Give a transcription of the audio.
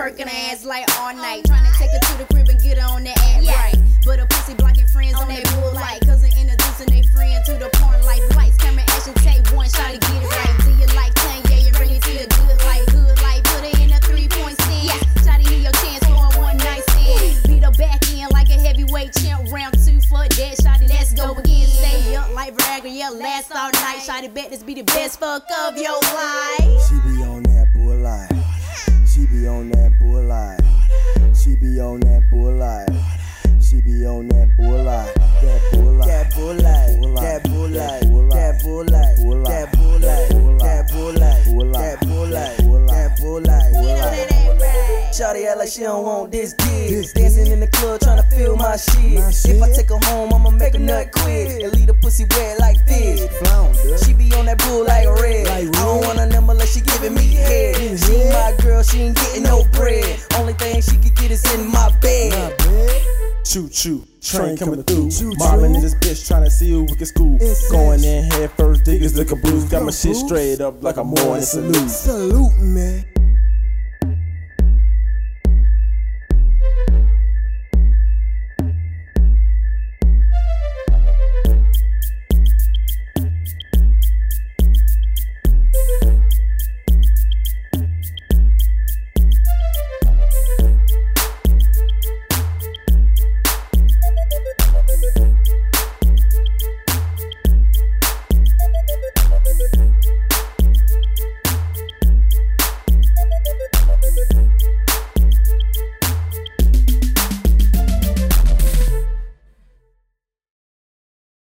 twerking her ass like all night. Trying to take her to the crib and get her on that ass right. But a pussy blocking friends on that bull light. Cause they introducing they friend to the porn life. Lights, camera, action, take one. Shawty get it right. Do you like Kanye and bring it to your good life? Hood life, put her in a three point stand. Yeah. Shawty, hear your chance for a one night stand. Beat her back in like a heavyweight champ. Round two for that. Shawty, let's go again. Stay up like Viagra, yeah, last all night. Shawty, bet this be the best fuck of your life. Be on that bull light. She be on that bull light. She be on that bull light. That bull light. That bull light. That bull light. That bull light. That bull light. That bull light. That bull light. That bull light. Get on that ass right. Shawty act like she don't want this dick. Dancing in the club trying to feel my shit. If I take her home, I'ma make her nut quick. And leave the pussy wet like fish. She be she ain't getting no bread. Only thing she could get is in my bed. Choo choo, train coming through. Mobbing in this bitch trying to see who we can school. Going in head first, diggers look a bruise. Got my shit straight up like a morning salute. Salute, man.